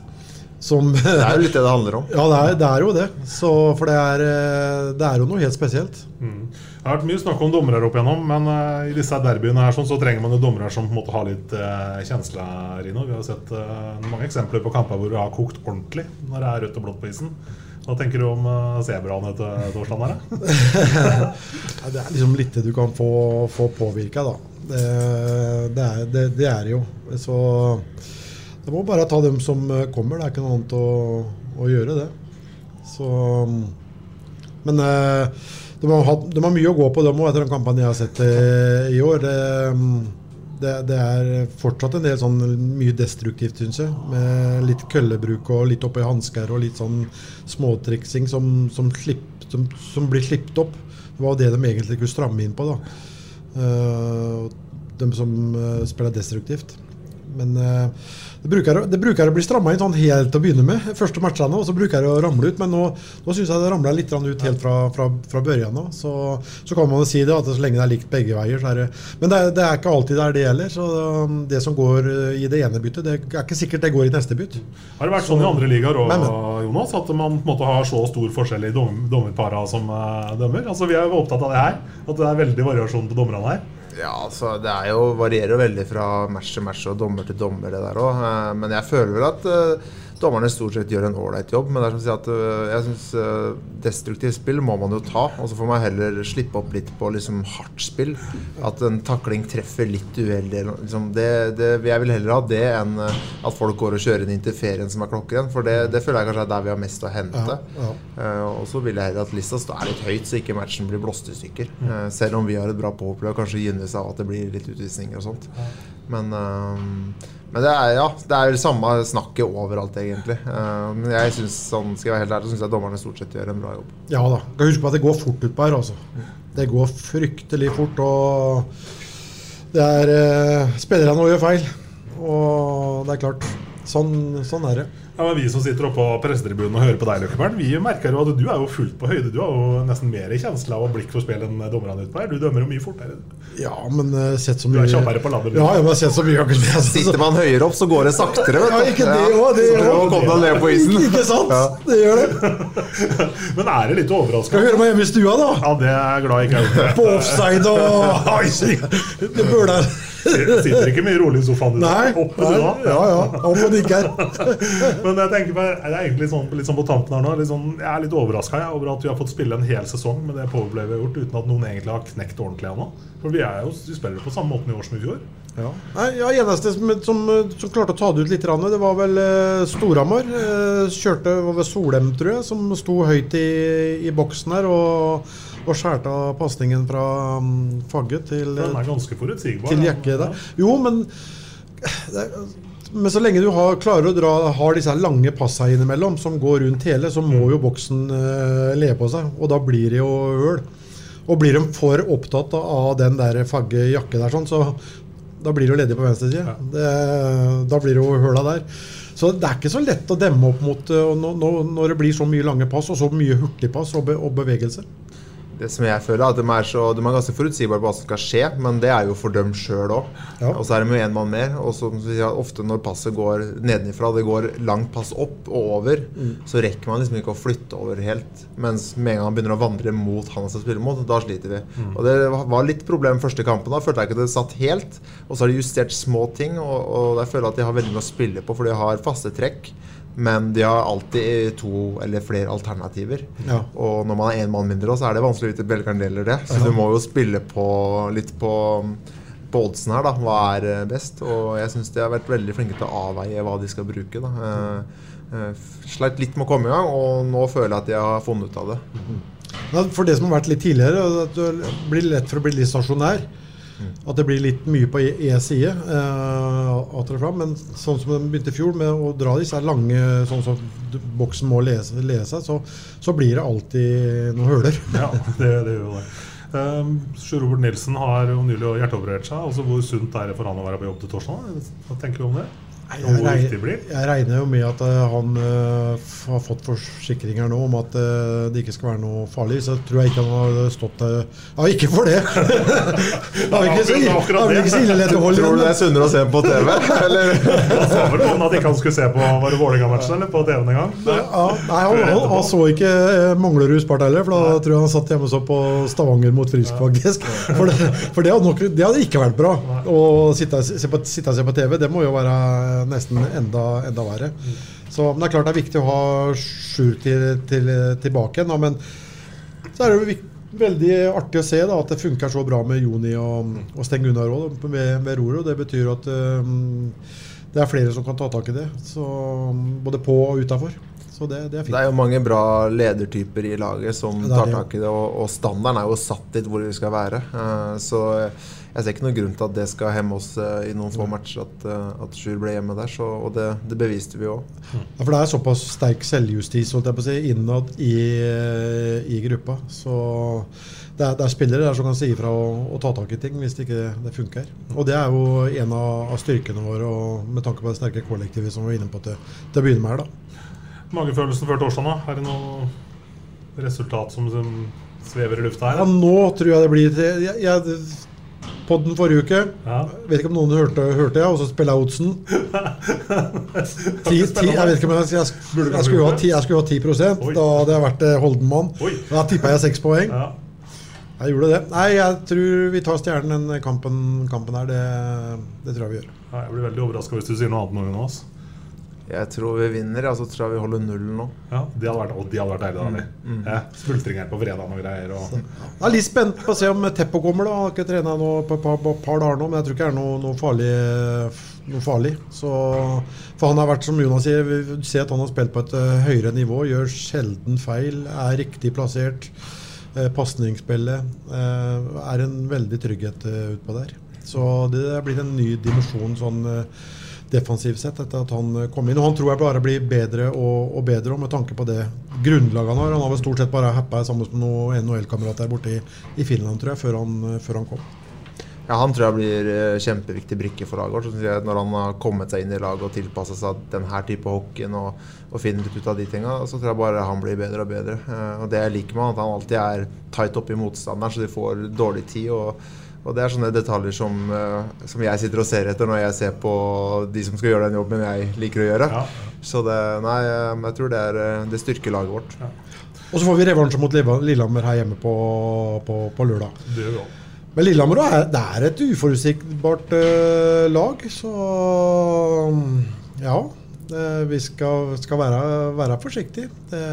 Som, Det er jo litt det det handler om. Ja, det er, det er jo det. Så, for det er, eh, det er jo noe helt spesielt. Mm. Det har vært mye snakk om dommere opp igjennom, men uh, i disse derbyene her sånn, så trenger man jo dommere som på en måte har litt uh, kjensle, Rino. Vi har sett uh, mange eksempler på kamper hvor det har kokt ordentlig når det er rødt og blått på isen. Hva tenker du om sebraene til Torstein her? Ja, det er liksom litt det du kan få, få påvirka, da. Det, det, er, det, det er jo. Så det må bare ta dem som eh, kommer. Det er ikke noe annet å, å gjøre, det. Så Men eh, de har, de har mye å gå på, dem òg, etter den kampanjen jeg har sett eh, i år. Det, det, det er fortsatt en del sånn mye destruktivt, syns jeg. Med litt køllebruk og litt oppi hansker og litt sånn småtriksing som, som, slipp, som, som blir slippet opp. Det var det de egentlig kunne stramme inn på. da. Uh, de som uh, spiller destruktivt. Men eh, det bruker, det bruker å bli stramma inn sånn helt til å begynne med, første matchene, og så bruker det å ramle ut. Men nå, nå syns jeg det ramler litt ut helt fra, fra, fra børjan av. Så, så kan man si det, at så lenge det er likt begge veier, så er det Men det, er- det er ikke alltid der det gjelder. Så um, det som går eh, i det ene byttet, det er ikke sikkert det går i neste bytt. Har det vært sånn i andre ligaer òg, Jonas? At man på en måte har så stor forskjell i dom, dommerpara som eh, dømmer? Altså Vi er jo opptatt av det her. At det er veldig variasjon på dommerne her. Ja, altså det er jo, varierer veldig fra match til match og dommer til dommer, det der òg. Men jeg føler vel at eh, dommerne stort sett gjør en ålreit jobb. Men det er som å si at eh, jeg synes eh, destruktivt spill må man jo ta. Og så får man heller slippe opp litt på liksom hardt spill. At en takling treffer litt uheldig. Liksom det, det, jeg vil heller ha det enn eh, at folk går og kjører inn til ferien som er klokkeren. For det, det føler jeg kanskje er der vi har mest å hente. Ja, ja. og så vil jeg heller at lista står litt høyt, så ikke matchen blir blåst i stykker. Mm. Selv om vi har et bra påpløy og kanskje gynnes av at det blir litt utvisninger og sånt. Men, men det er ja, det er det samme snakket overalt, egentlig. Eh, men jeg synes, sånn, jeg jeg dommerne stort sett gjør en bra jobb. Ja da. Skal huske på at det går fort utpå her, altså. Det går fryktelig fort, og det er eh, Spillerne gjør feil. Og det er klart. Sånn, sånn er det. Ja, men Vi som sitter oppe på pressetribunen og hører på deg, Løkkebern, vi merker jo at du er jo fullt på høyde. Du har jo nesten mer kjensle av og blikk for spill enn dommerne utpå her. Du dømmer jo mye fortere. Ja, men uh, sett så mye Du er kjappere på labben. Ja, jeg har sett så mye akkurat Altså. Sitter man høyere opp, så går det saktere. vet du. Ja, ikke det òg. Det gjør det. på isen. Ikke sant? Ja. Det gjør det. Men er det litt Skal overraskende? vi høre meg hjemme i stua, da? Ja, det er jeg glad jeg ikke er gjort. På offside og Det bøler. Sitter ikke mye rolig i sofaen du. Nei. Oppe nei. da. Ja, ja. Opp og nikker. Men jeg tenker meg, det er egentlig sånn, litt sånn på tampen her nå sånn, Jeg er litt overraska over at vi har fått spille en hel sesong med det powerplayet vi har gjort, uten at noen egentlig har knekt ordentlig ennå. For vi, er jo, vi spiller på samme måten i år som i fjor. Ja. Nei, ja, eneste som, som, som klarte å ta det ut litt, det var vel eh, Storhamar. Eh, kjørte over Solheim, tror jeg, som sto høyt i, i boksen her og, og skjærte av pasningen fra um, Fagge til, Den er ganske forutsigbar. til. Jekke der. Jo, men det, men så lenge du har, klarer å dra, har disse lange passa innimellom som går rundt hele, så må jo boksen uh, le på seg. Og da blir det jo øl. Og blir de for opptatt av den der fagge jakke der, sånn, så da blir det jo ledig på venstre side. Det, da blir det jo høla der. Så det er ikke så lett å demme opp mot eh, når, når- når det blir så mye lange pass og så mye hurtigpass og, be, og bevegelse. Det som jeg føler er at De er, så, de er ganske forutsigbare på hva som skal skje, men det er jo for dem sjøl òg. Ja. Og så er de jo én mann mer. Og som som sier, ofte når passet går nedenifra, det går langt pass opp og over, så rekker man liksom ikke å flytte over helt. Mens med en gang han begynner å vandre mot han han skal spille mot, da sliter vi. Og Det var litt problem første kampen. Da følte jeg ikke det satt helt. Og så har de justert små ting, og, og jeg føler at de har veldig mye å spille på, for de har faste trekk. Men de har alltid to eller flere alternativer. Ja. Og når man er én mann mindre, så er det vanskelig å vite hvilken deler det. Så du må jo spille på litt på, på oddsen her, da. Hva er eh, best? Og jeg syns de har vært veldig flinke til å avveie hva de skal bruke. da. Eh, eh, sleit litt med å komme i gang, og nå føler jeg at de har funnet ut av det. Ja, For det som har vært litt tidligere, at du blir lett for å bli litt stasjonær. At det blir litt mye på E side. Eh, men sånn som de begynte i fjor, med å dra disse lange sånn som boksen må lese, lese så, så blir det alltid noen høler. Ja, det, det gjør det. Um, Sjur Robert Nilsen har jo nylig hjerteoperert seg. Altså Hvor sunt er det for han å være på jobb til torsdag? Hva tenker du om det? Hvor Jeg, viktig blir? jeg regner jo med at eh, han uh, har fått forsikringer nå om at uh, det ikke skal være noe farlig. Så tror jeg ikke han har stått der Ja, ikke for det! det er ikke så ille, det så ille lett å holde Tror du det er sunnere å se på TV? Eller? Han sa vel noen at ikke han skulle se på Var det Vålerenga-matchen eller på TV-en en gang? Ja, nei, han, han, han så ikke Manglerud Spart heller, for da tror jeg han satt hjemme og så på Stavanger mot Frisk, faktisk. For det, for det, hadde nok, det hadde ikke vært bra. Å sitte, se på, sitte og se på TV, det må jo være nesten enda, enda verre. Så, men det er klart det er viktig å ha Sjur til, til, tilbake igjen, men så er det jo veldig artig å se da, at det funker så bra med Joni og, og Sten Gunnar òg, med, med roret. Det betyr at um, det er flere som kan ta tak i det. Så, både på og utafor. Så det, det er fint. Det er jo mange bra ledertyper i laget som Ja, tar tak i det, og, og standarden er jo satt dit hvor vi skal være. Eh, så jeg ser ikke noen grunn til at det skal hemme oss eh, i noen få matcher at, eh, at Sjur ble hjemme der. Så, og det, det beviste vi òg. Ja, for det er såpass sterk selvjustis holdt jeg på å si, innad i, i gruppa. Så det er, det er spillere der som kan si ifra og, og ta tak i ting hvis det ikke det funker. Og det er jo en av, av styrkene våre, og med tanke på det sterke kollektivet som vi var inne på til, til å begynne med her. da. Magefølelsen før torsdag, da? Er det noe resultat som, som svever i lufta her? Ja, nå tror jeg det blir til jeg, jeg, Podden forrige uke. Ja. Vet ikke om noen hørte, hørte jeg, og så spiller jeg ti, jeg vet ikke om jeg, jeg, jeg, skulle ha 10, jeg skulle ha 10 Oi. Da hadde jeg vært eh, Holdenmann. Da tippa jeg seks poeng. Ja. Jeg gjorde det. Nei, jeg tror vi tar stjernen den kampen, kampen her. Det, det tror jeg vi gjør. Ja, Jeg blir veldig overraska hvis du sier noe annet nå, Jonas. Jeg tror vi vinner, Altså så tror jeg vi holder nullen nå. Ja, De hadde vært, og de hadde vært deilige. da, Mm. de. Ja, Smultringer på fredag og greier. Og, Jeg er litt spent på å se om Teppo kommer. da Han har ikke trena på et par, par, par dager nå, men jeg tror ikke det er noe, noe, farlig, noe farlig. Så, for han har vært, som Jonas sier, vi ser at han har spilt på et eh, høyere nivå. Gjør sjelden feil, er riktig plassert. Eh, Pasningsspillet eh, er en veldig trygghet eh, utpå der. Så det er blitt en ny dimensjon sånn eh, defensivt sett etter at han eh, kom inn. Og han tror jeg bare blir bedre og, og bedre med tanke på det grunnlaget han har. Han har vel stort sett bare happa sammen med noen NHL-kamerater borte i, i Finland, tror jeg, før han, eh, før han kom. Ja, Han tror jeg blir eh, kjempeviktig brikke for laget vårt. Når han har kommet seg inn i laget og tilpassa seg denne type hockeyen og, og finner ut av de tinga, så tror jeg bare han blir bedre og bedre. Og Det jeg liker med han, at han alltid er tight oppi motstanderen, så de får dårlig tid. og og Det er sånne detaljer som, eh, som jeg sitter og ser etter når jeg ser på de som skal gjøre den jobben jeg liker å gjøre. Ja. Så det, nei, eh, jeg tror det, er, eh, det styrker laget vårt. Og så får vi revansj mot Lillehammer her hjemme på, på, på lørdag. det gjør vi også. Men Lillehammer er, det er et uforutsigbart uh, lag, så mm, ja. Det, vi skal, skal være, være forsiktige. Det,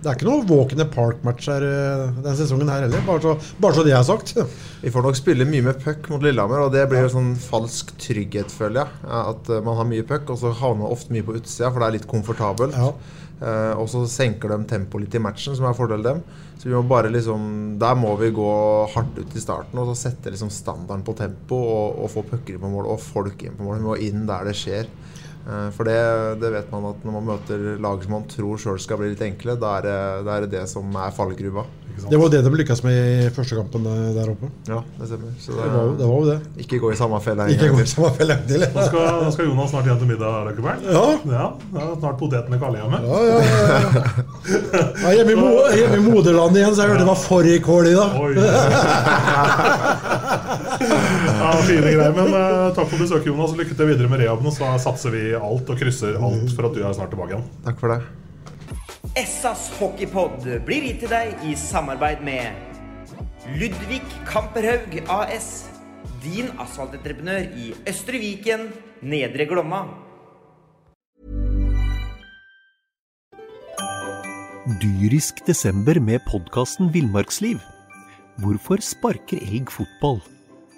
det er ikke noe walk in the park-match her eh, denne sesongen her heller, bare så, bare så det er sagt. Vi får nok spille mye med puck mot Lillehammer, og det blir jo sånn falsk trygghet, føler jeg. At eh, man har mye puck, og så havner man ofte mye på utsida, for det er litt komfortabelt. Ja. Eh, og så senker de tempoet litt i matchen, som er fordelen dem. Så vi må bare liksom Der må vi gå hardt ut i starten og så sette liksom standarden på tempo og, og få pucker inn på mål og folk inn på mål. Vi må inn der det skjer. Eh, For det, det vet man at når man møter lag som man tror sjøl skal bli litt enkle, da er, det, da er det det som er fallgruva. Det var jo det de lykkes med i første kampen der oppe. Ja, det stemmer. Så Det var, jo- det var jo det. Ikke gå i samme felle en Ikke gang gå til. Nå skal, skal Jonas snart hjem til middag, Løkkebern. Ja. Ja, det er snart potetene kalde hjemme. Ja, ja, ja, ja. Ja, hjemme, i Mo, hjemme i moderlandet igjen, så jeg hørte det var fårikål i dag. Ja, fine greier. Men uh, takk for besøket, Jonas. Lykke til videre med rehaben. Og så satser vi alt og krysser alt for at du er snart tilbake igjen. Takk for det. Essas hockeypod blir gitt til deg i samarbeid med Ludvig Kamperhaug AS. Din asfaltentreprenør i Østre Viken, Nedre Glomma. Dyrisk desember med podkasten Villmarksliv. Hvorfor sparker elg fotball?